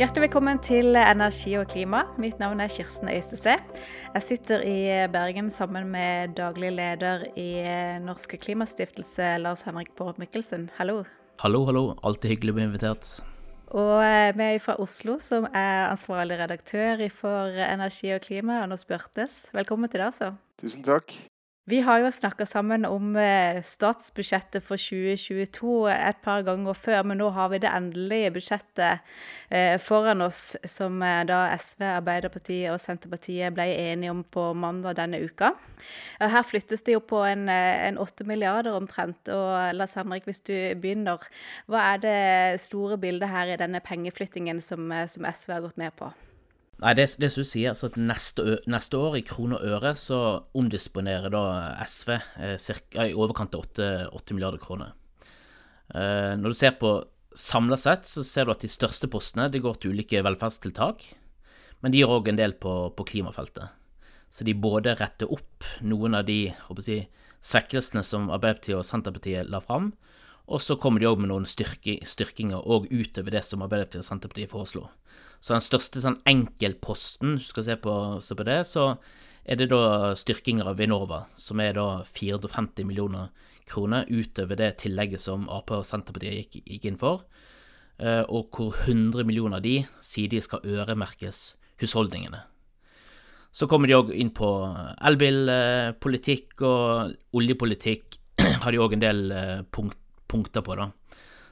Hjertelig velkommen til Energi og klima. Mitt navn er Kirsten Øystese. Jeg sitter i Bergen sammen med daglig leder i Norske Klimastiftelse, Lars Henrik Bård Mikkelsen. Hallo. Hallo, hallo. Alltid hyggelig å bli invitert. Og eh, vi er fra Oslo, som er ansvarlig redaktør for Energi og klima, Anders Bjørtes. Velkommen til deg, altså. Tusen takk. Vi har jo snakka sammen om eh, statsbudsjettet for 2022 et par ganger før, men nå har vi det endelige budsjettet eh, foran oss, som eh, da SV, Arbeiderpartiet og Senterpartiet ble enige om på mandag denne uka. Her flyttes det jo på en, en 8 milliarder omtrent. Og Lars Henrik, hvis du begynner, hva er det store bildet her i denne pengeflyttingen som, som SV har gått med på? Nei, det, det som du sier, altså at neste, neste, år i kroner og øre så omdisponerer da SV eh, cirka, i overkant av 8, 8 milliarder kroner. Eh, når du ser på samla sett, så ser du at de største postene de går til ulike velferdstiltak, men de gir òg en del på, på, klimafeltet. Så de både retter opp noen av de jeg, svekkelsene som Arbeiderpartiet og Senterpartiet la fram, og så kommer de òg med noen styrke, styrkinger òg utover det som Arbeiderpartiet og Senterpartiet foreslo. Så den største sånn enkeltposten, du skal se på, se på, det, så er det da styrkinger av Vinova, som er da 450 millioner kroner utover det tillegget som Ap og Senterpartiet gikk, gikk inn for, eh, og hvor 100 millioner av de sier de skal øremerkes husholdningene. Så kommer de òg inn på elbilpolitikk og oljepolitikk, har de òg en del eh, punkt punkter på, da.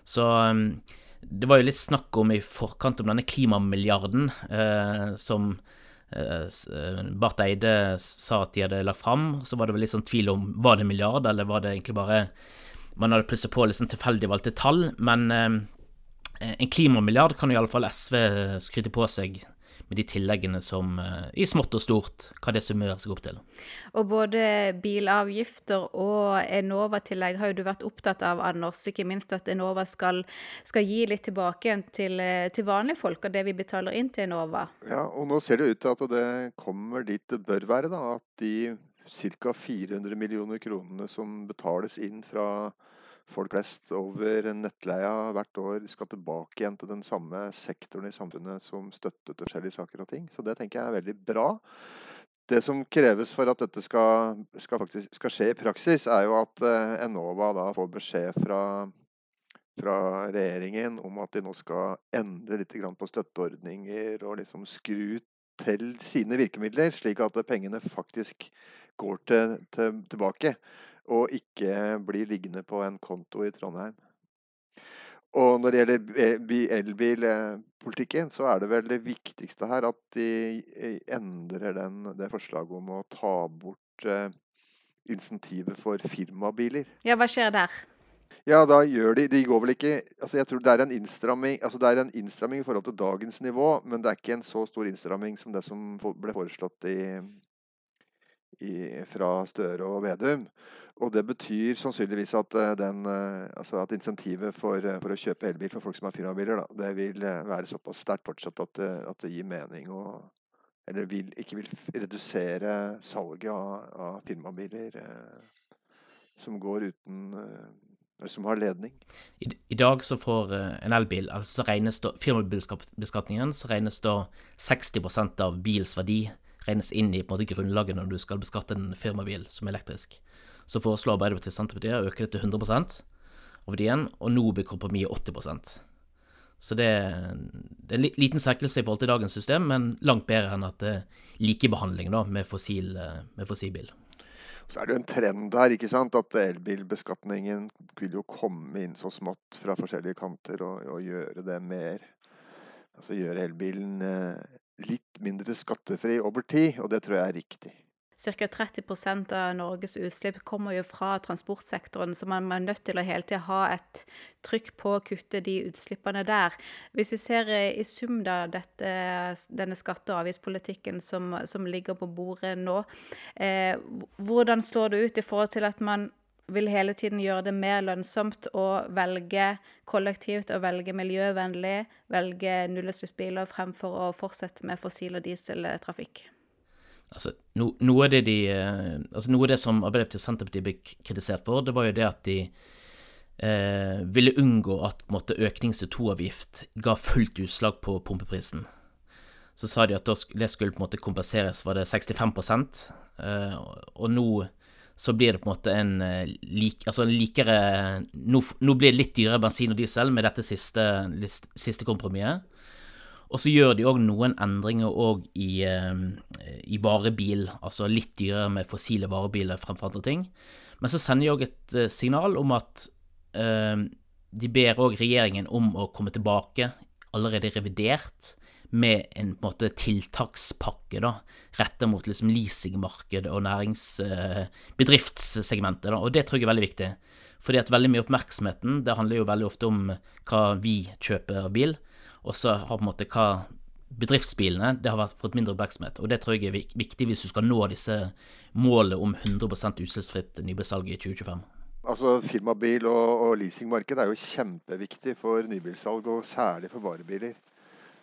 Så um, det var jo litt snakk om i forkant om denne klimamilliarden eh, som eh, eh, Barth Eide sa at de hadde lagt fram. Så var det vel litt sånn tvil om var det milliard, eller var det egentlig bare Man hadde plusset på liksom tilfeldig valgte tall. Men eh, en klimamilliard kan jo iallfall SV skryte på seg med de tilleggene som eh, i smått og stort, hva det summerer seg opp til. Og både bilavgifter og Enova-tillegg har jo du vært opptatt av, Anders. Ikke minst at Enova skal, skal gi litt tilbake til, eh, til vanlige folk av det vi betaler inn til Enova. Ja, og nå ser det ut til at det kommer dit det bør være, da. At de ca. 400 millioner kronene som betales inn fra folk flest over nettleia hvert år skal tilbake igjen til den samme sektoren i samfunnet som støttet forskjellige saker og ting. Så det tenker jeg er veldig bra. Det som kreves for at dette skal, skal, faktisk, skal skje i praksis, er jo at uh, Enova da får beskjed fra, fra, regjeringen om at de nå skal endre litt på støtteordninger og liksom skru til sine virkemidler, slik at pengene faktisk går til, til, tilbake og ikke blir liggende på en konto i Trondheim. Og når det gjelder elbilpolitikken, så er det vel det viktigste her at de eh, endrer den, det forslaget om å ta bort eh, insentivet for firmabiler. Ja, hva skjer der? Ja, da gjør de De går vel ikke Altså, jeg tror det er en innstramming altså det er en innstramming i forhold til dagens nivå, men det er ikke en så stor innstramming som det som ble foreslått i, i, fra Støre og Vedum. Og det betyr sannsynligvis at, eh, den, eh, altså at insentivet for, eh, for, å kjøpe elbil for folk som har firmabiler, da, det vil være såpass sterkt fortsatt at at det, gir mening å Eller vil, ikke vil redusere salget av, av firmabiler eh, som går uten eh, som har ledning. I, I, dag så får en elbil, altså regnes da firmabilbeskatningen, så regnes da 60 av bils verdi regnes inn i måte grunnlaget når du skal beskatte en firmabil som er elektrisk. Så foreslår Arbeiderpartiet Senterpartiet å øke det til 100% av verdien, og nå blir kompromisset 80 Så det, det, er en liten svekkelse i forhold til dagens system, men langt bedre enn at det er likebehandling da, med, fossil, med fossilbil. Så er det jo en trend her, ikke sant, at elbilbeskatningen vil jo komme inn så smått fra forskjellige kanter og, og gjøre det mer Altså gjøre elbilen eh, litt mindre skattefri over tid, og det tror jeg er riktig. Ca. 30% av Norges utslipp kommer jo fra transportsektoren, så man er nødt til å hele tida ha et trykk på å kutte de utslippene der. Hvis vi ser eh, i sum da dette, denne skatte- og avgiftspolitikken som, som, ligger på bordet nå, eh, hvordan slår det ut i forhold til at man vil hele tiden gjøre det mer lønnsomt å velge kollektivt og velge miljøvennlig, velge nullutslippsbiler fremfor å fortsette med fossil- og dieseltrafikk? Altså, no, noe, av det de, eh, altså, noe av det som Arbeiderpartiet og Senterpartiet ble kritisert for, det var jo det at de eh, ville unngå at måte, økning i CO2-avgift ga fullt utslag på pumpeprisen. Så sa de at det skulle på en måte kompenseres, var det 65 eh, og nå så blir det på en måte en eh, lik, altså likere nå, nå, blir det litt dyrere bensin og diesel med dette siste, siste kompromisset. Og så gjør de òg noen endringer i, eh, i, varebil, altså litt dyrere med fossile varebiler fremfor andre ting. Men så sender de òg et eh, signal om at eh, de ber òg regjeringen om å komme tilbake allerede revidert med en, på en måte, tiltakspakke da, retta mot liksom, leasingmarkedet og næringsbedriftssegmentet. Eh, og det tror jeg er veldig viktig. Fordi at veldig mye oppmerksomheten det handler jo veldig ofte om hva vi kjøper av bil, og så har på en måte hva bedriftsbilene det har fått mindre oppmerksomhet. Og det tror jeg er viktig hvis du skal nå disse målene om 100% utslippsfritt nybilsalg i 2025. Altså Firmabil og, og leasingmarked er jo kjempeviktig for nybilsalg, og særlig for varebiler.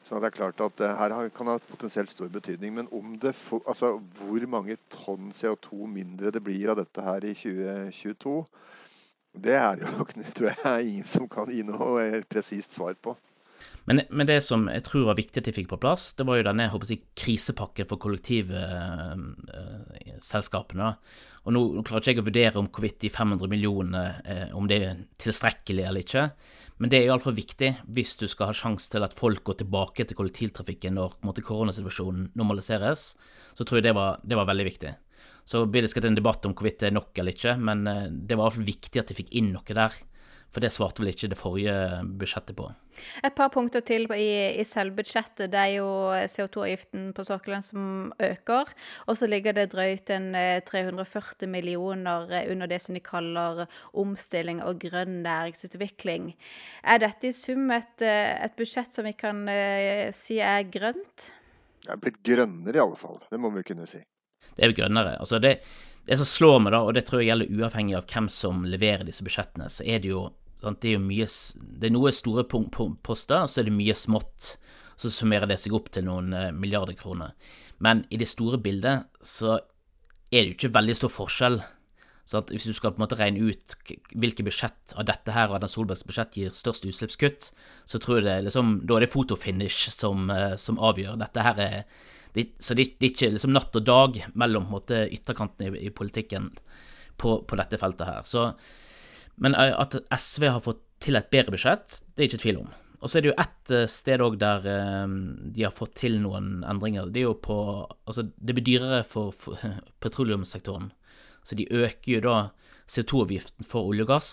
Så det er klart at det her kan ha potensielt stor betydning. Men om det for, altså, hvor mange tonn CO2 mindre det blir av dette her i 2022, det er det jo nok, tror jeg ingen som kan gi noe presist svar på. Men, men, det som jeg tror var viktig at de fikk på plass, det var jo denne jeg krisepakken for kollektivselskapene. Eh, og nå, nå klarer ikke jeg å vurdere om hvorvidt de 500 millionene eh, om det er tilstrekkelig eller ikke. Men det er iallfall viktig hvis du skal ha sjanse til at folk går tilbake til kollektivtrafikken når måte, koronasituasjonen normaliseres. Så tror jeg det var, det var veldig viktig. Så blir det sikkert en debatt om hvorvidt det er nok eller ikke, men eh, det var iallfall viktig at de fikk inn noe der. For det svarte vel ikke det forrige budsjettet på. Et par punkter til i, i selvbudsjettet. Det er jo CO2-avgiften på sokkelen som øker. Og så ligger det drøyt en 340 eh, millioner eh, under det som de kaller omstilling og grønn næringsutvikling. Er dette i sum et, eh, et budsjett som vi kan si er grønt? Det er blitt grønnere i alle fall. Det må vi kunne si. Det er jo grønnere. Altså det, det som slår meg, da, og det tror jeg gjelder uavhengig av hvem som leverer disse budsjettene, så er det jo det er jo mye Det er noe store poster, og så er det mye smått. Så summerer det seg opp til noen eh, milliarder kroner. Men i det store bildet så er det jo ikke veldig stor forskjell. Så hvis du skal på en måte regne ut hvilke budsjett av dette her og Erna Solbergs budsjett gir størst utslippskutt, så tror jeg det liksom, da er det fotofinish som, eh, som avgjør. Dette her er det, Så det, det, er ikke liksom natt og dag mellom måte, ytterkantene i, i politikken på, på, dette feltet her. Så men eh, at SV har fått til et bedre budsjett, det er ikke tvil om. Og så er det jo ett eh, sted òg der de har fått til noen endringer. Det er jo på Altså, det blir dyrere for, for petroleumssektoren. Så de øker jo da CO2-avgiften for olje og gass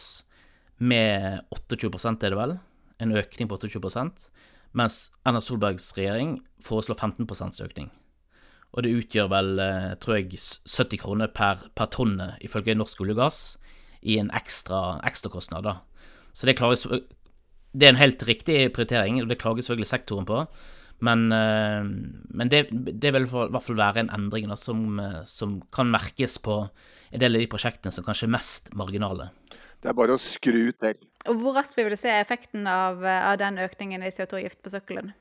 med 28 er det vel? En økning på 28 Mens Erna Solbergs regjering foreslår 15% økning. Og det utgjør vel, tror jeg, 70 kroner per, per tonne, ifølge Norsk olje og gass i en ekstra ekstrakostnad, da. Så det klages Det er en helt riktig prioritering, og det klager selvfølgelig sektoren på. Men, eh, men det, det, vil i hvert fall være en endring da, som, eh, som, kan merkes på en del av de prosjektene som kanskje er mest marginale. Det er bare å skru til. Og Hvor raskt vil du se effekten av, av den økningen i CO2-gift på sokkelen?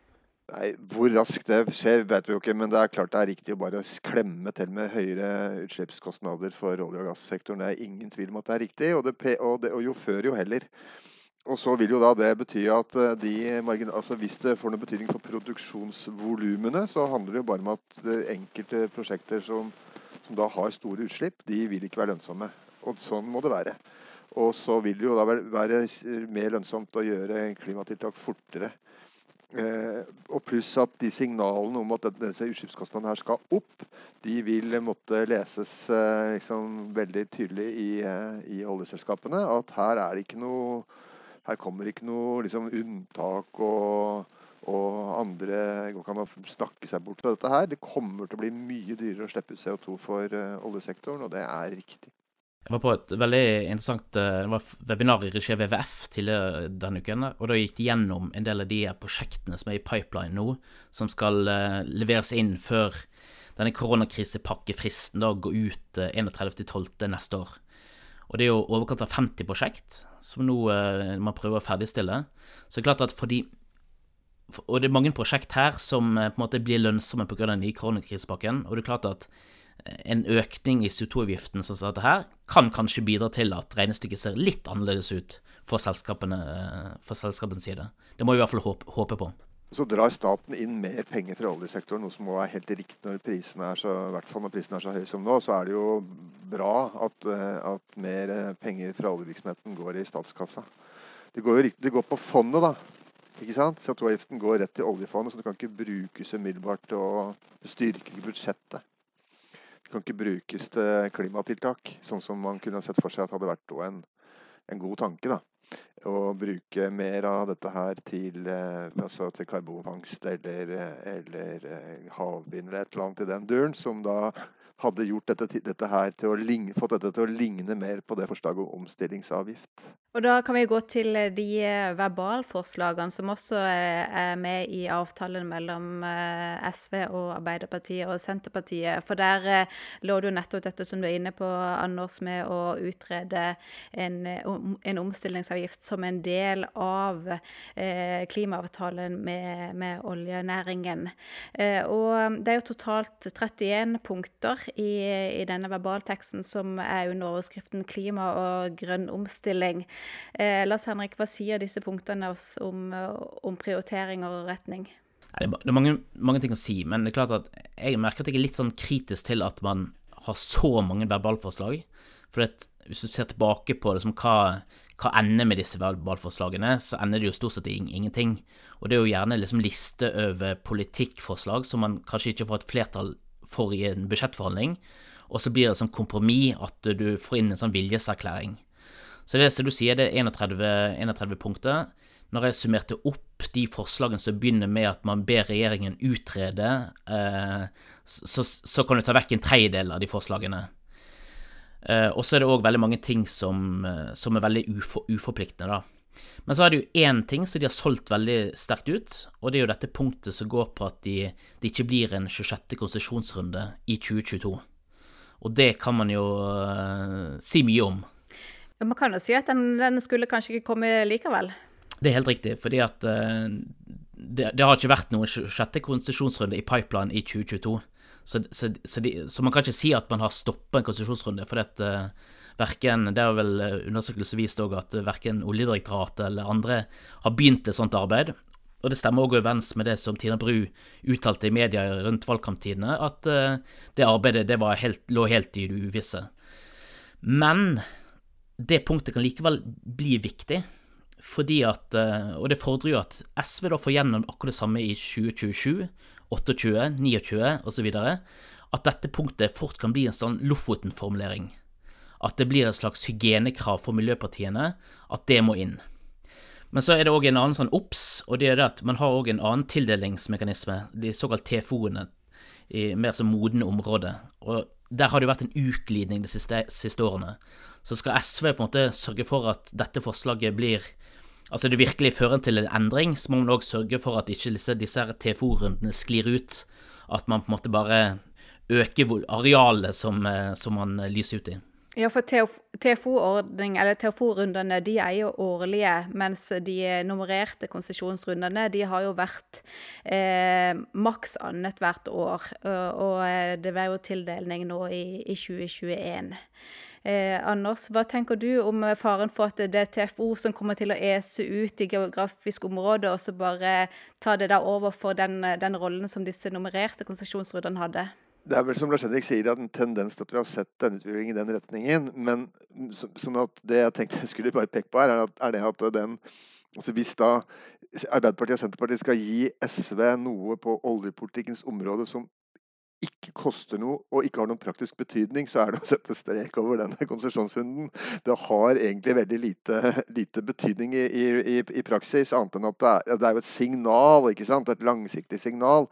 Nei, Hvor raskt det skjer, vet vi jo ikke. Men det er klart det er riktig å bare klemme til med høyere utslippskostnader for olje- og gassektoren. Det er ingen tvil om at det er riktig, og, det, og, det, og jo før, jo heller. Og så vil jo da det bety at eh, de altså hvis det får noen betydning for produksjonsvolumene, så handler det jo bare om at enkelte prosjekter som, som, da har store utslipp, de vil ikke være lønnsomme. Og sånn må det være. Og så vil det jo da være mer lønnsomt å gjøre klimatiltak fortere. Eh, og pluss at de signalene om at disse utslippskostnadene her skal opp, de vil måtte leses eh, liksom, veldig tydelig i, eh, i, oljeselskapene. At her er det ikke noe Her kommer ikke noe liksom, unntak og, og andre går ikke an å snakke seg bort fra dette her. Det kommer til å bli mye dyrere å slippe ut CO2 for oljesektoren, og det er riktig. Jeg var på et veldig interessant uh, webinar i regi av WWF tidligere denne uken. og Da gikk de gjennom en del av de prosjektene som er i pipeline nå, som skal uh, leveres inn før denne koronakrisepakkefristen da går ut uh, eh, 31.12. neste år. Og Det er jo overkant av 50 prosjekt som nå eh, man prøver å ferdigstille. Så det er klart at fordi Og det er mange prosjekt her som på en måte blir lønnsomme pga. den nye koronakrisepakken. Og det er klart at en økning i CO2-avgiften sånn som dette her, kan kanskje bidra til at regnestykket ser litt annerledes ut for selskapene for selskapens side. Det må vi i hvert fall håpe på. Så drar staten inn mer penger fra oljesektoren, noe som må være helt riktig når prisene er så, i hvert fall når prisene er så høye som nå. Så er det jo bra at, at mer penger fra oljevirksomheten går i statskassa. Det går, jo, det går på fondet, da. Ikke sant? CO2-avgiften går rett til oljefondet, så det kan ikke brukes umiddelbart til å styrke budsjettet. Det kan ikke brukes til klimatiltak, sånn som man kunne sett for seg at hadde vært en, en god tanke. da. Å bruke mer av dette her til, eh, altså til karbonfangst eller, eller eh, havvind eller et eller annet i den duren, som da hadde gjort dette, dette her til å ligne, fått dette til å ligne mer på det forslaget om omstillingsavgift. Og da kan vi gå til eh, de eh, verbalforslagene som også er med i avtalen mellom eh, SV og Arbeiderpartiet og Senterpartiet. For der lå det jo nettopp dette som du er inne på, Anders, med å utrede en, en omstillingsavgift som en del av klimaavtalen med, med oljenæringen. Og det er jo totalt 31 punkter i, i denne verbalteksten som er under overskriften 'Klima og grønn omstilling'. Eh, Lars Henrik, hva sier disse punktene oss om, om prioritering og retning? Det er mange, mange, ting å si, men det er klart at jeg merker at jeg er litt sånn kritisk til at man har så mange verbalforslag. For det, hvis du ser tilbake på liksom, hva, hva ender med disse verbalforslagene, så ender det jo stort sett i ingenting. Og det er jo gjerne liksom liste over politikkforslag som man kanskje ikke får et flertall for i en budsjettforhandling, og så blir det som kompromiss at du får inn en sånn viljeserklæring. Så det som du sier, det er 31, 31 punkter. Når jeg summerte opp de forslagene som begynner med at man ber regjeringen utrede, eh, så, så, kan du ta vekk en tredjedel av de forslagene. Eh, og så er det òg veldig mange ting som, eh, som er veldig ufor, uforpliktende, da. Men så er det jo én ting som de har solgt veldig sterkt ut, og det er jo dette punktet som går på at det de ikke blir en 26. konsesjonsrunde i 2022. Og det kan man jo uh, si mye om. Ja, Man kan jo si at den, den, skulle kanskje ikke komme likevel? Det er helt riktig, fordi at uh, det, det, har ikke vært noen sjette konsesjonsrunde i pipeline i 2022. Så, så, så, de, så, man kan ikke si at man har stoppa en konsesjonsrunde, for at uh, verken, det har vel eh, undersøkelser vist òg at verken Oljedirektoratet eller andre har begynt et sånt arbeid. Og det stemmer òg overens med det som Tina Bru uttalte i media rundt valgkamptidene, at uh, det arbeidet det helt, lå helt i det uvisse. Men det punktet kan likevel bli viktig, fordi at eh, Og det fordrer jo at SV da får gjennom akkurat det samme i 2027, 28, 29 osv. At dette punktet fort kan bli en sånn Lofoten-formulering. At det blir et slags hygienekrav for miljøpartiene, at det må inn. Men så er det òg en annen sånn obs, og det er det at man har òg en annen tildelingsmekanisme, de såkalt TFO-ene, i mer som modne områder. Og der har det jo vært en utglidning de siste, siste årene. Så skal SV på en måte sørge for at dette forslaget blir Altså det virkelig fører til en endring, så må man òg sørge for at ikke disse, disse TFO-rundene sklir ut. At man på en måte bare øker arealet som, eh, som man lyser ut i. Ja, for TFO-ordning, eller TFO-rundene, de er jo årlige, mens de nummererte konsesjonsrundene, de har jo vært eh, maks annethvert år. Og, og det ble jo tildeling nå i, i 2021. Eh, Anders, hva tenker du om faren for at det er TFO som kommer til å ese ut i geografisk område, og så bare ta det da over for den, den rollen som disse nummererte konsesjonsrundene hadde? Det er vel som Lars Henrik sier, at en tendens til at vi har sett denne utviklingen i den retningen. Men så, sånn at det jeg tenkte jeg skulle bare peke på her, er, at, er det at den altså Hvis da Arbeiderpartiet og Senterpartiet skal gi SV noe på oljepolitikkens område som ikke koster noe og ikke har noen praktisk betydning, så er det å sette strek over denne konsesjonsrunden. Det har egentlig veldig lite, lite betydning i, i, i, praksis, annet enn at det er, det er, jo et signal, ikke sant? et langsiktig signal.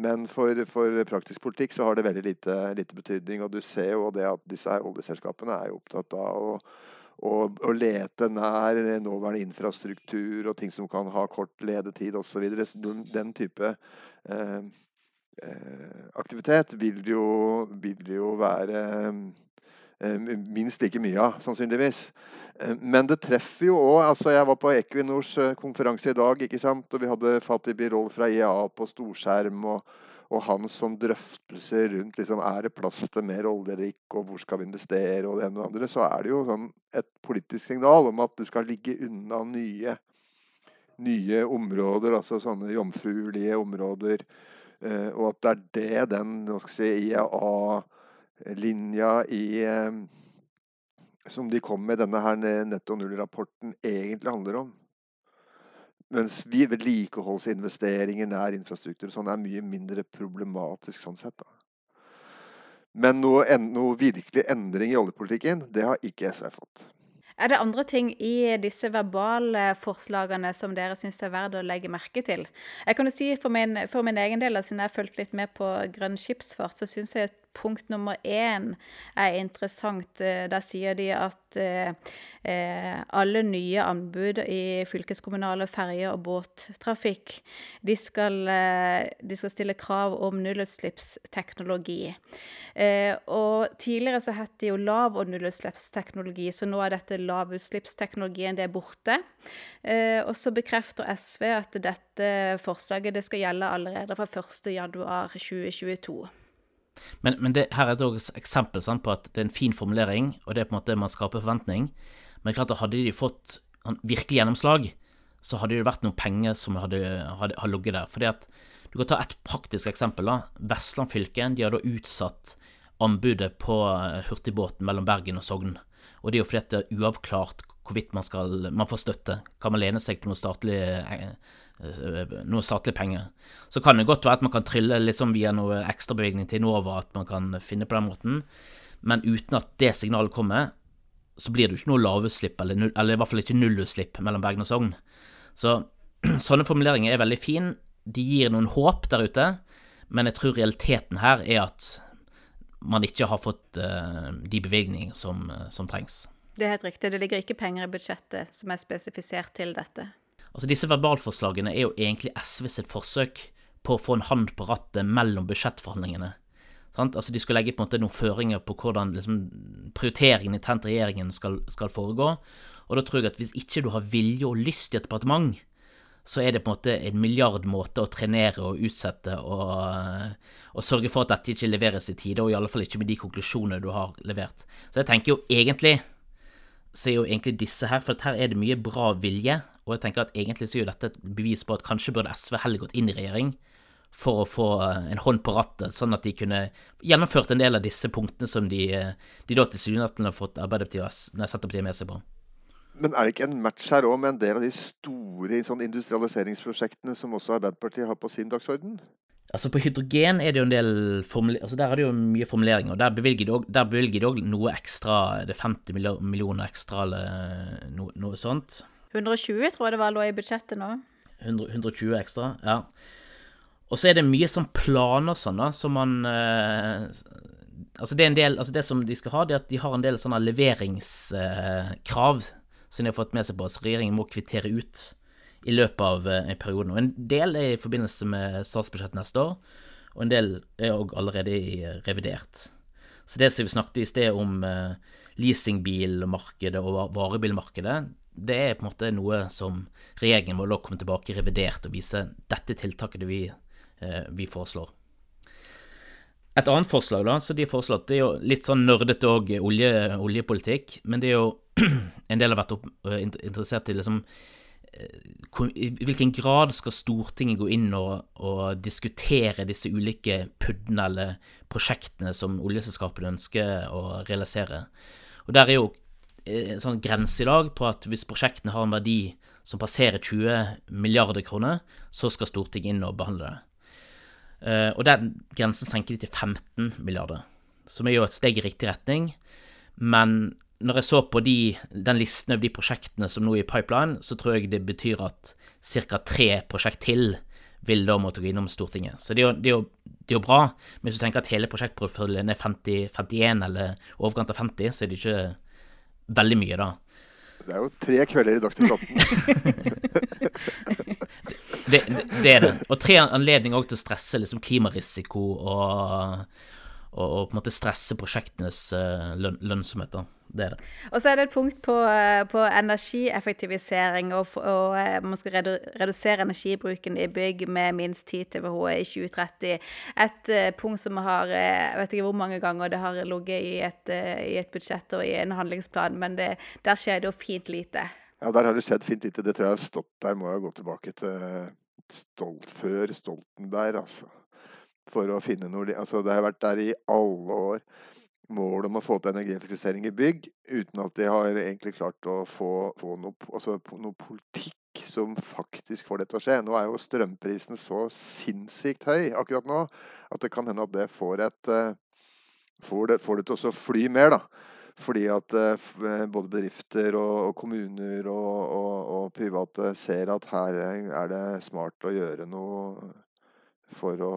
Men for, for praktisk politikk så har det veldig lite, lite, betydning. Og du ser jo det at disse oljeselskapene er jo opptatt av å og, og, lete nær nåværende infrastruktur og ting som kan ha kort ledetid osv. Den, den type eh, aktivitet vil jo, vil jo være eh, minst like mye av, sannsynligvis. Eh, men det treffer jo òg altså Jeg var på Equinors konferanse i dag, ikke sant? og vi hadde Fatih Birol fra IEA på storskjerm. og og hans som drøftelser rundt liksom, er det plass til mer oljerik og hvor skal vi investere, og det ene og det andre, så er det jo sånn et politisk signal om at du skal ligge unna nye, nye områder, altså sånne jomfruelige områder. Eh, og at det er det den si, IEA-linja i eh, som de kom med denne her netto null-rapporten, egentlig handler om. Mens vi vedlikeholdsinvesteringer, nær infrastruktur sånn er mye mindre problematisk sånn sett. da. Men noe, noe virkelig endring i oljepolitikken, det har ikke SV fått. Er det andre ting i disse verbale forslagene som dere syns er verdt å legge merke til? Jeg kan jo si For min, for min egen del, siden jeg har fulgt litt med på grønn skipsfart, så syns jeg punkt nummer én er interessant. Der sier de at eh, eh, alle nye anbud i fylkeskommunale ferje- og båttrafikk, de skal, de skal, stille krav om nullutslippsteknologi. og tidligere så het det jo lav- og nullutslippsteknologi, så nå er dette lavutslippsteknologien det er borte. og så bekrefter SV at dette forslaget det skal gjelde allerede fra 1.1.2022. Men, men det, her er det et eksempel sant, på at det er en fin formulering, og det er på en måte man skaper forventning. Men klart at hadde de fått virkelig gjennomslag, så hadde det vært noen penger som hadde, hadde, hadde ligget der. Fordi at Du kan ta et praktisk eksempel. da. Vestland fylke de har da utsatt anbudet på eh, hurtigbåten mellom Bergen og Sogn. Og det er jo fordi det er uavklart hvorvidt man skal man får støtte. Kan man lene seg på noe statlig eh, Eh, noe statlige penger. Så kan det godt være at man kan trylle liksom via noe ekstrabevilgning til Enova, at man kan finne på den måten, men uten at det signalet kommer, så blir det jo ikke noe lavutslipp, eller, eller i hvert fall ikke nullutslipp mellom Bergen og Sogn. Så sånne formuleringer er veldig fine. De gir noen håp der ute, men jeg tror realiteten her er at man ikke har fått uh, de bevilgningene som, som trengs. Det er helt riktig. Det ligger ikke penger i budsjettet som er spesifisert til dette. Altså Disse verbalforslagene er jo egentlig SV sitt forsøk på å få en hånd på rattet mellom budsjettforhandlingene. Sant? Altså De skal legge på en måte noen føringer på hvordan liksom, prioriteringen internt regjeringen skal, skal, foregå. Og da tror jeg at hvis ikke du har vilje og lyst i et departement, så er det på en måte en milliard måter å trenere og utsette og, og sørge for at dette ikke leveres i tide, og i alle fall ikke med de konklusjonene du har levert. Så jeg tenker jo egentlig så er jo egentlig disse her, for her er det mye bra vilje, og jeg tenker at egentlig så er jo dette et bevis på at kanskje burde SV heller gått inn i regjering for å få eh, en hånd på rattet, sånn at de kunne gjennomført en del av disse punktene som de, eh, de da tilsynelatende har fått Arbeiderpartiet og Senterpartiet med seg på. Men er det ikke en match her òg med en del av de store sånn industrialiseringsprosjektene som også Arbeiderpartiet har på sin dagsorden? Altså På hydrogen er det jo en del altså Der er det jo mye formuleringer. og Der bevilger de òg noe ekstra. Det er 50 millioner ekstra eller noe, noe, sånt. 120 tror jeg det var lå i budsjettet nå. 100, 120 ekstra, ja. Og så er det mye sånn planer sånn, da, som man eh, Altså det er en del, altså det som de skal ha, det er at de har en del sånne leveringskrav eh, som de har fått med seg på. Så regjeringen må kvittere ut i løpet av eh, en periode. Og en del er i forbindelse med statsbudsjettet neste år, og en del er òg allerede i eh, revidert. Så det som vi snakket i sted om eh, leasingbilmarkedet og varebilmarkedet, det er på en måte noe som regjeringen må komme tilbake i revidert og vise dette tiltaket vi, vi foreslår. Et annet forslag da, så de har foreslått, det er jo litt sånn nerdete olje, oljepolitikk, men det er jo en del har vært opp, interessert i liksom i hvilken grad skal Stortinget gå inn og, og diskutere disse ulike PUD-ene eller prosjektene som oljeselskapene ønsker å realisere? Og Der er jo en sånn grense i dag på at hvis prosjektene har en verdi som passerer 20 milliarder kroner, så skal Stortinget inn og behandle det. Eh, og den grensen senker de til 15 milliarder, som er jo et steg i riktig retning. Men når jeg så på de, den listen over de prosjektene som nå er i pipeline, så tror jeg det betyr at ca. tre prosjekt til vil da måtte gå innom Stortinget. Så det er jo, det er jo, det er jo bra, men hvis du tenker at hele prosjektporteføljen er 50, 51 eller overkant av 50, så er det ikke veldig mye, da. Det er jo tre kvelder i Dagsnytt 18. det, det, det, er det. Og tre anledninger til å stresse liksom klimarisiko og, og, og, på en måte stresse prosjektenes uh, lønnsomhet. da. Det er det. Og så er det et punkt på, eh, på energieffektivisering, og, og, eh, man skal redu redusere energibruken i bygg med minst 10 TWh i 2030. Et uh, punkt som har Jeg vet ikke hvor mange ganger det har ligget i et, uh, i et budsjett og i en handlingsplan, men det, der skjer det jo fint lite. Ja, der har det skjedd fint lite. Det tror jeg har stått der, må jeg gå tilbake til stolt, før Stoltenberg, altså. For å finne noe Altså, det har vært der i alle år mål om å få til energieffektivisering i bygg, uten at de har egentlig klart å få, få noe, altså, noe, politikk som faktisk får det til å skje. Nå er jo strømprisen så sinnssykt høy akkurat nå at det kan hende at det får, et, uh, får, det, får det, til å fly mer. da. Fordi at uh, både bedrifter og, og kommuner og, og, og, private ser at her er det smart å gjøre noe for å,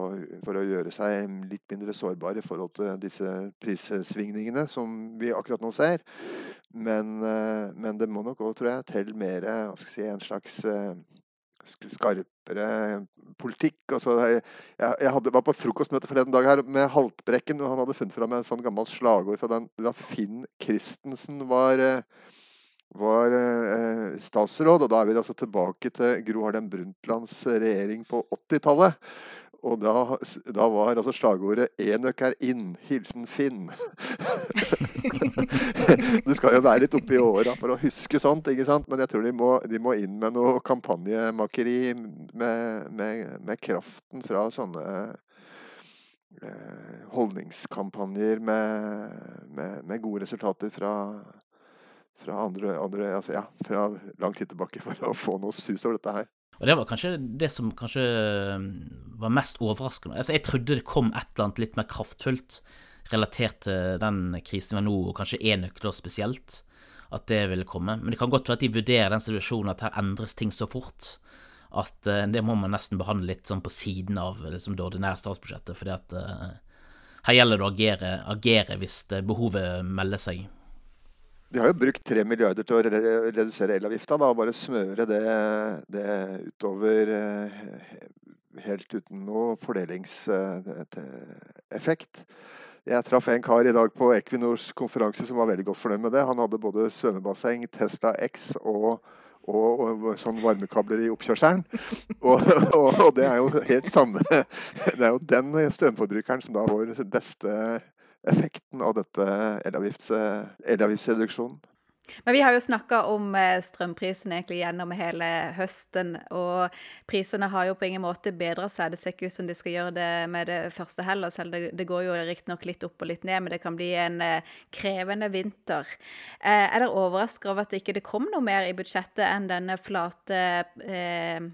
for å, gjøre seg litt mindre sårbare i forhold til disse prissvingningene som vi akkurat nå ser. Men, eh, men det må nok òg, tror jeg, til mer si, en slags eh, skarpere politikk. Altså, jeg, jeg hadde, var på frokostmøte forleden dag her med Haltbrekken, og han hadde funnet fram et sånn gammelt slagord fra den, da Finn Christensen var eh, var eh, statsråd, og da er vi altså tilbake til Gro Harlem Brundtlands regjering på 80-tallet. Og da, da, var altså slagordet 'Enøk er inn'. Hilsen Finn. du skal jo være litt oppi åra for å huske sånt, ikke sant? men jeg tror de må, de må inn med noe kampanjemakeri med, med, med kraften fra sånne eh, holdningskampanjer med, med, gode resultater fra, fra andre, andre altså ja, fra lang tid tilbake for å få noe sus over dette her. Og det var kanskje det som kanskje um, var mest overraskende. Altså, jeg trodde det kom et eller annet litt mer kraftfullt relatert til den krisen vi har nå, og kanskje én nøkkel spesielt, at det ville komme. Men det kan godt være at de vurderer den situasjonen at her endres ting så fort at uh, det må man nesten behandle litt sånn på siden av liksom, det ordinære statsbudsjettet, fordi at uh, her gjelder det å agere, agere hvis behovet melder seg. De har jo brukt 3 milliarder til å redusere elavgifta, og bare smøre det, det, utover eh, helt uten noe fordelingseffekt. Jeg traff en kar i dag på Equinors konferanse som var veldig godt fornøyd med det. Han hadde både svømmebasseng, Tesla X og, og, og sånn varmekabler i oppkjørselen. Og, og, det er jo helt samme Det er jo den strømforbrukeren som da vår beste effekten av dette elavgiftsreduksjonen. Men vi har jo snakka om eh, strømprisen egentlig gjennom hele høsten, og prisene har jo på ingen måte bedra seg. Det ser ikke ut som de skal gjøre det med det første heller, selv det, det går jo riktignok litt opp og litt ned, men det kan bli en eh, krevende vinter. Eh, er dere overraska over at det ikke kom noe mer i budsjettet enn denne flate eh,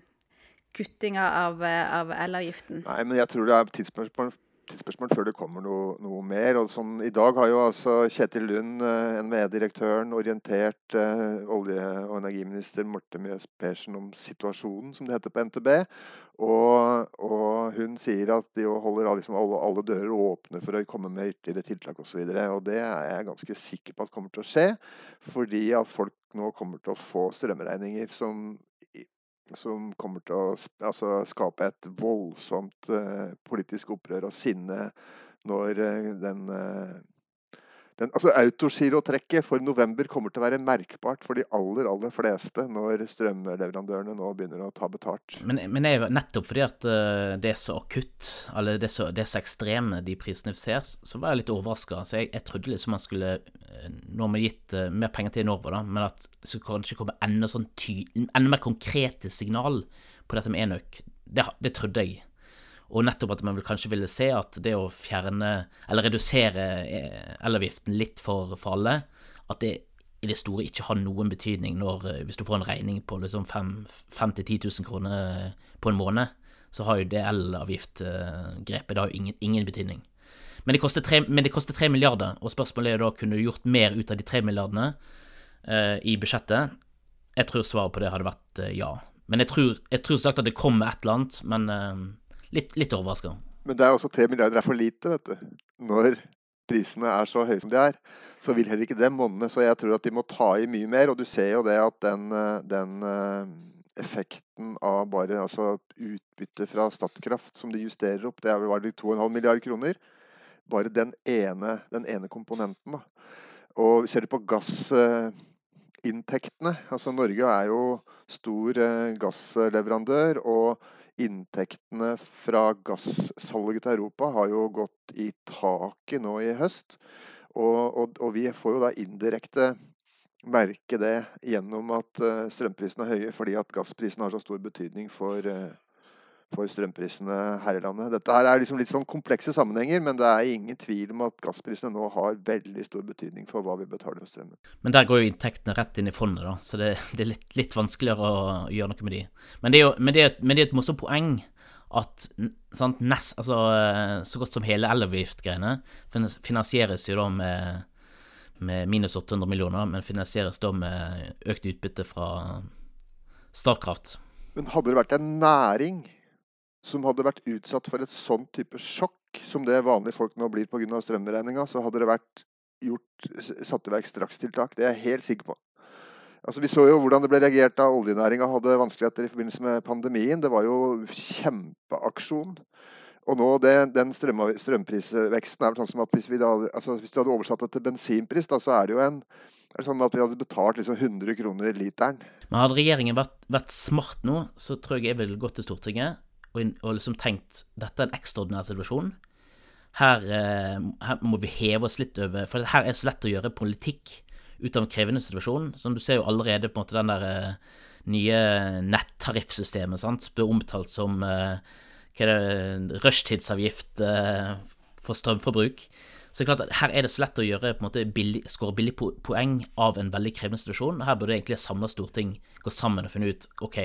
kuttinga av, av elavgiften? Nei, men jeg tror det er tidsspørsmål tidsspørsmål før det kommer noe, noe mer. Sånn, I dag har jo altså Kjetil Lund, eh, NVE-direktøren, orientert eh, olje- og energiminister Morte Mjøs Persen om situasjonen, som det heter på NTB. Og, og hun sier at de holder liksom alle, alle, dører åpne for å komme med ytterligere tiltak osv. Og, og det er jeg ganske sikker på at kommer til å skje. Fordi at folk nå kommer til å få strømregninger som som kommer til å altså, skape et voldsomt uh, politisk opprør og sinne når uh, den uh, den, altså Autogirotrekket for november kommer til å være merkbart for de aller aller fleste når strømleverandørene nå begynner å ta betalt. Men, men er nettopp fordi at uh, det er så akutt, eller det er så, det er så ekstreme de prisene vi ser, så var jeg litt overraska. Jeg, jeg, trodde liksom man skulle uh, Nå har vi gitt uh, mer penger til Enova, da, men at det skulle kanskje komme enda, sånn ty, enda mer konkrete signal på dette med enøk. Det, det trodde jeg. Og nettopp at man kanskje ville se at det å fjerne, eller redusere eh, elavgiften litt for, for alle, at det i det store ikke har noen betydning når, eh, hvis du får en regning på liksom 5 000-10 000 kroner på en måned, så har jo det elavgiftgrepet da ingen, ingen betydning. Men det, koster 3, men det koster 3 milliarder, og spørsmålet er da kunne du gjort mer ut av de 3 milliardene eh, i budsjettet. Jeg tror svaret på det hadde vært eh, ja. Men jeg tror, jeg tror sagt at det kommer et eller annet, men eh, litt, litt overraska. Men det er også 3 milliarder er for lite, vet du. Når prisene er så høye som de er, så vil heller ikke det monne. Så jeg tror at de må ta i mye mer. Og du ser jo det at den, den eh, effekten av bare altså utbytte fra Statkraft som de justerer opp, det er vel 2,5 milliarder kroner. Bare den ene, den ene komponenten. da. Og ser du på gassinntektene altså Norge er jo stor gassleverandør. og inntektene fra gassalget til Europa har jo gått i taket nå i høst. Og, og, og vi får jo da indirekte merke det gjennom at uh, strømprisene er høye, fordi at gassprisen har så stor betydning for, uh, for strømprisene her i landet. Dette her er liksom litt sånn komplekse sammenhenger, men det er ingen tvil om at gassprisene nå har veldig stor betydning for hva vi betaler for strømmen. Men der går jo inntektene rett inn i fondet, da, så det, det er litt, litt, vanskeligere å gjøre noe med de. Men det er jo men det er, men det er et morsomt poeng at sant, nest, altså, eh, så godt som hele elavgiftgreiene finansieres jo da med med minus 800 millioner, men finansieres da med økt utbytte fra Statkraft. Men hadde det vært en næring som hadde vært utsatt for et sånn type sjokk som det vanlige folk nå blir pga. strømregninga, så hadde det vært gjort, satt i verk strakstiltak. Det er jeg helt sikker på. Altså, vi så jo hvordan det ble reagert da oljenæringa hadde vanskeligheter i forbindelse med pandemien. Det var jo kjempeaksjon. Og nå, det, den strøm, strømprisveksten er vel sånn som at hvis vi, da, altså hvis du hadde oversatt det til bensinpris, da, så er det jo en er det sånn at vi hadde betalt liksom 100 kroner literen. Men hadde regjeringen vært, vært smart nå, så tror jeg jeg ville gått til Stortinget og, og liksom tenkt dette er en ekstraordinær situasjon. Her, eh, her, må vi heve oss litt over For her er det så lett å gjøre politikk ut av en krevende situasjon. Som du ser jo allerede på en måte den der eh, nye nettariffsystemet sant, blir omtalt som eh, hva er det, rushtidsavgift eh, for strømforbruk. Så det er klart at her er det så lett å gjøre på en måte skåre billig poeng av en veldig krevende situasjon. Her burde egentlig et samla storting gå sammen og finne ut ok,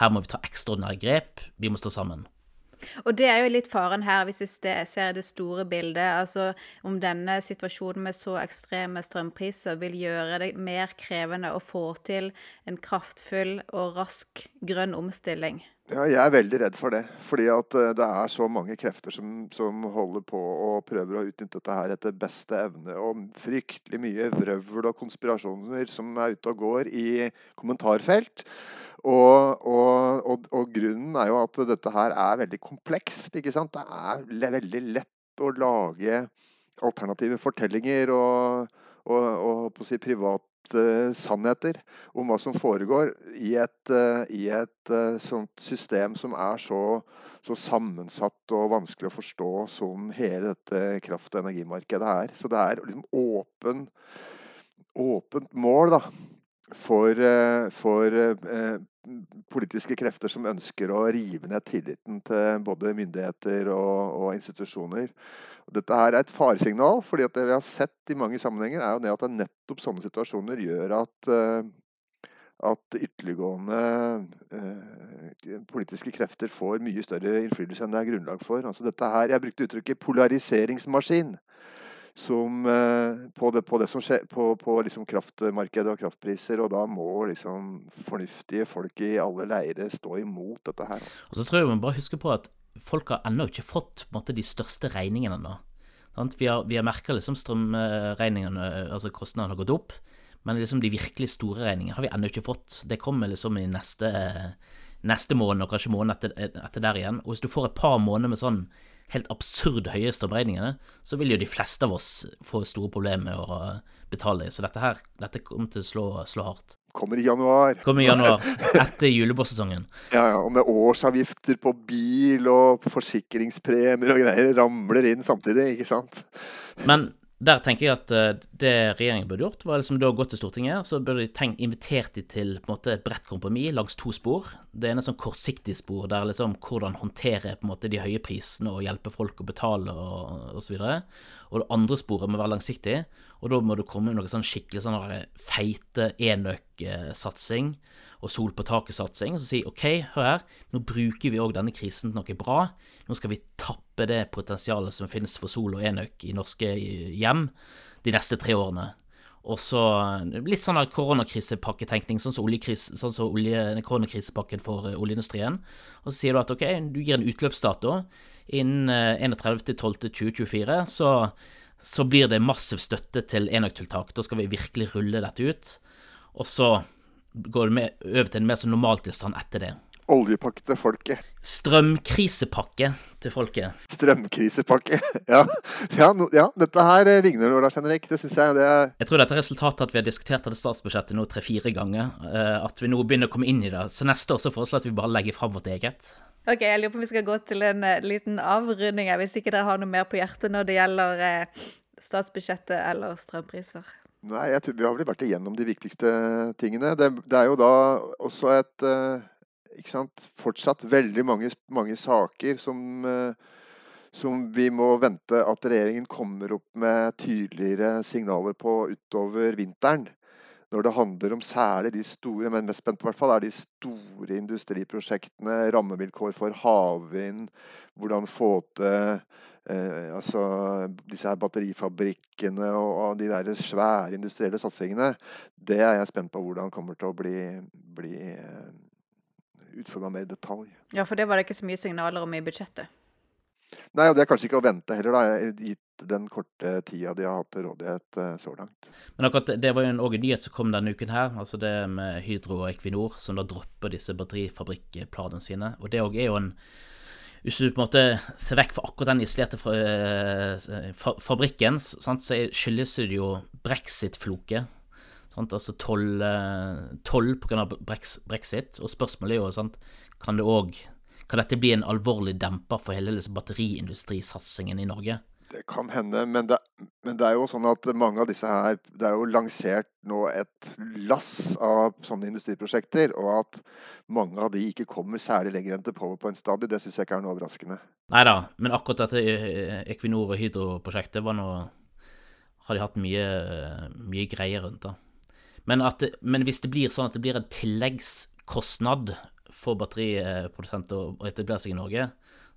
her må vi ta ekstraordinære grep, vi må stå sammen. Og det er jo litt faren her, hvis vi ser det store bildet. Altså om denne situasjonen med så ekstreme strømpriser vil gjøre det mer krevende å få til en kraftfull og rask grønn omstilling. Ja, jeg er veldig redd for det. Fordi at eh, det er så mange krefter som, som holder på og prøver å utnytte dette her etter beste evne. Og fryktelig mye vrøvl og konspirasjoner som er ute og går i kommentarfelt. Og, og, og, og, grunnen er jo at dette her er veldig komplekst. ikke sant? Det er veldig lett å lage alternative fortellinger og, og, og si, privat sannheter om hva som foregår i et, uh, i et uh, sånt system som er så, så, sammensatt og vanskelig å forstå som hele dette kraft- og energimarkedet er. Så det er liksom åpen, åpent mål da, for, for politiske krefter som ønsker å rive ned tilliten til både myndigheter og, og institusjoner. Dette her er et faresignal, fordi det vi har sett i mange sammenhenger, er jo det at det nettopp sånne situasjoner gjør at, uh, at ytterliggående eh, politiske krefter får mye større innflytelse enn det er grunnlag for. Altså dette her, Jeg brukte uttrykket 'polariseringsmaskin' som, uh, på, det, på, det, som skjer, på, på liksom kraftmarkedet og kraftpriser. Og da må liksom fornuftige folk i alle leire stå imot dette her. Og så tror jeg man bare husker på at folk har ennå ikke fått måte, de største regningene ennå. Vi har, vi har merka liksom strømregningene, altså kostnadene har gått opp, men liksom de virkelig store regningene har vi ennå ikke fått. Det kommer liksom i neste, neste måned, og kanskje måneden etter, etter, der igjen. Og hvis du får et par måneder med sånn helt absurd høye strømregningene, så vil jo de fleste av oss få store problemer med å betale. Så dette her dette kommer til å slå, slå hardt. Kommer i januar. Kommer i januar, Etter julebordsesongen. ja, ja, og med årsavgifter på bil og forsikringspremier og greier ramler inn samtidig, ikke sant. Men der tenker jeg at eh, det regjeringen burde gjort, var liksom da gått til Stortinget. Så burde de tenkt, invitert de til på en måte, et bredt kompromiss langs to spor. Det ene er sånn kortsiktig spor, der liksom hvordan håndtere på en måte de høye prisene og hjelpe folk å betale og osv. Og, og det andre sporet må være langsiktig, og da må det komme noe sånn skikkelig sånn feite enøk-satsing og sol på taket-satsing, og så si OK, hør her, nå bruker vi òg denne krisen til noe bra. Nå skal vi tappe det potensialet som finnes for sol og enøk i norske hjem de neste tre årene. Og så litt sånn koronakrisepakketenkning, sånn som, sånn som olje, koronakrisepakken for eh, oljeindustrien. Og så sier du at OK, du gir en utløpsdato. Innen 31.12.2024 eh, så, så blir det massiv støtte til enøktiltak. Da skal vi virkelig rulle dette ut. Og så går det med, over til en mer sånn normaltilstand etter det. Oljepakke til folket. Strømkrisepakke til folket. Strømkrisepakke. Ja, ja, no, ja dette her ligner noe, Lars Henrik. Det syns jeg. Det er Jeg tror dette er resultatet at vi har diskutert dette statsbudsjettet nå tre-fire ganger. eh, At vi nå begynner å komme inn i det. Så neste år så foreslår jeg at vi bare legger fram vårt eget. Ok, Jeg lurer på om vi skal gå til en eh, liten avrunding her, hvis ikke dere har noe mer på hjertet når det gjelder eh, statsbudsjettet eller strømpriser. Nei, jeg tror vi har vel vært igjennom de viktigste tingene. Det, det er jo da også et ikke sant, Fortsatt veldig mange, mange saker som, eh, som vi må vente at regjeringen kommer opp med tydeligere signaler på utover vinteren. Når det handler om særlig de store, men mest spent på hvert fall, er de store industriprosjektene. Rammevilkår for havvind. Hvordan få til Eh, altså disse her batterifabrikkene og, og, de der svære industrielle satsingene. Det er jeg spent på hvordan kommer til å bli, bli eh, utforma mer i detalj. Ja, for det var det ikke så mye signaler om i budsjettet. Nei, og det er kanskje ikke å vente heller, da, gitt den korte tida de har hatt til rådighet eh, så langt. Men akkurat det var jo en, en nyhet som kom denne uken her, altså det med Hydro og Equinor, som da dropper disse batterifabrikkplanene sine. Og det òg er jo en hvis du på en måte ser vekk fra akkurat den isolerte fabrikken, så skyldes det jo brexit-floket. Altså toll, toll pga. brexit. Og spørsmålet er jo sant, kan, det også, kan dette bli en alvorlig demper for hele batteriindustrisatsingen i Norge? Det kan hende, men det, men det, er jo sånn at mange av disse her Det er jo lansert nå et lass av sånne industriprosjekter, og at mange av de ikke kommer særlig lenger enn til powerpoint-stadiet, det syns jeg ikke er noe overraskende. Nei da, men akkurat dette eh, Equinor og Hydro-prosjektet var noe Har de hatt mye, mye greier rundt, da. Men, at, men hvis det blir sånn at det blir en tilleggskostnad for batteriprodusenter å etablere seg i Norge,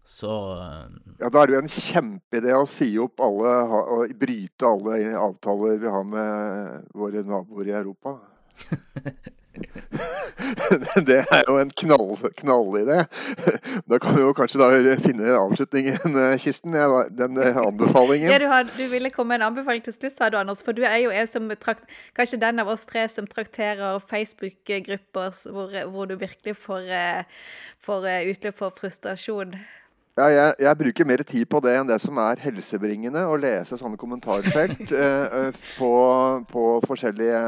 så eh, Ja, da er det jo en kjempeidé å si opp alle og bryte alle avtaler vi har med våre naboer i Europa. det er jo en knall, knallidé. Da kan vi jo kanskje da finne avslutningen, eh, Kirsten. Den eh, anbefalingen. Ja, du, har, du, ville komme med en anbefaling til slutt, sa du, Anders. For du er jo en som trakt, kanskje den av oss tre som trakterer Facebook-grupper hvor, hvor, du virkelig får, får utløp for frustrasjon. Ja, jeg, jeg, bruker mer tid på det enn det som er helsebringende. Å lese sånne kommentarfelt eh, eh på, på, forskjellige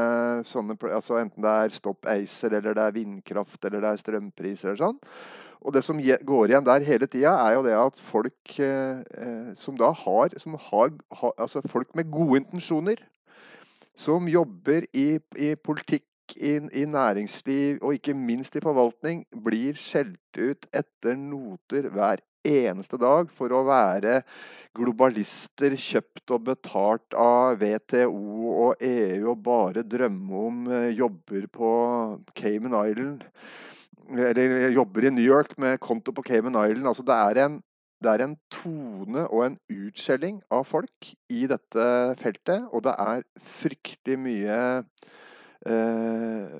sånne altså Enten det er Stopp ACER, eller det er vindkraft, eller det er strømpriser eller sånn. Og det som går igjen der hele tida, er jo det at folk eh, eh, som da har, som har, har, Altså folk med gode intensjoner, som jobber i, i politikk i, i, næringsliv og ikke minst i forvaltning blir skjelt ut etter noter hver eneste dag for å være globalister kjøpt og betalt av WTO og EU og bare drømme om eh, jobber på Cayman Island. Eller jobber i New York med konto på Cayman Island. Altså det er en det er en tone og en utskjelling av folk i dette feltet, og det er fryktelig mye eh,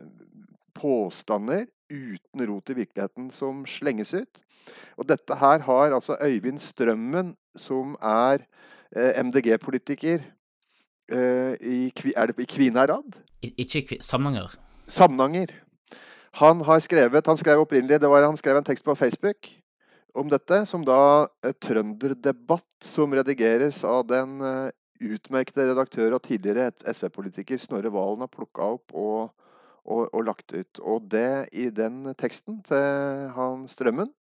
påstander uten rot i virkeligheten som slenges ut. Og dette her har altså Øyvind Strømmen, som er eh, MDG-politiker eh, i, er det i Kvinnherad? Ikke Samnanger. Samnanger. Han har skrevet, han skrev opprinnelig, det var han skrev en tekst på Facebook om dette, som da eh, Trønderdebatt, som redigeres av den utmerkede redaktør og tidligere SV-politiker Snorre Valen har plukka opp og og, og, lagt ut. Og det i den teksten til han Strømmen,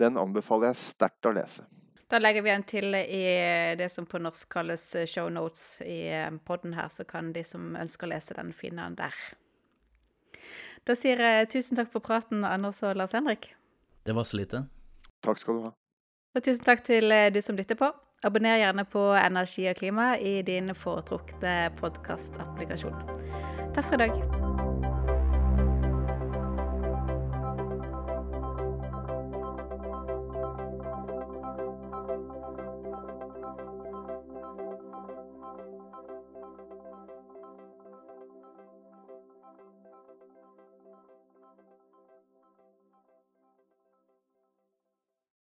den anbefaler jeg sterkt å lese. Da legger vi en til i det som på norsk kalles shownotes i poden podden her, så kan de som ønsker å lese den, finne den der. Da sier jeg tusen takk for praten, Anders og Lars Henrik. Det var så lite. Takk skal du ha. Og tusen takk til eh, du som lytter på. Abonner gjerne på Energi og klima i din foretrukne podkastapplikasjon. Takk for i dag.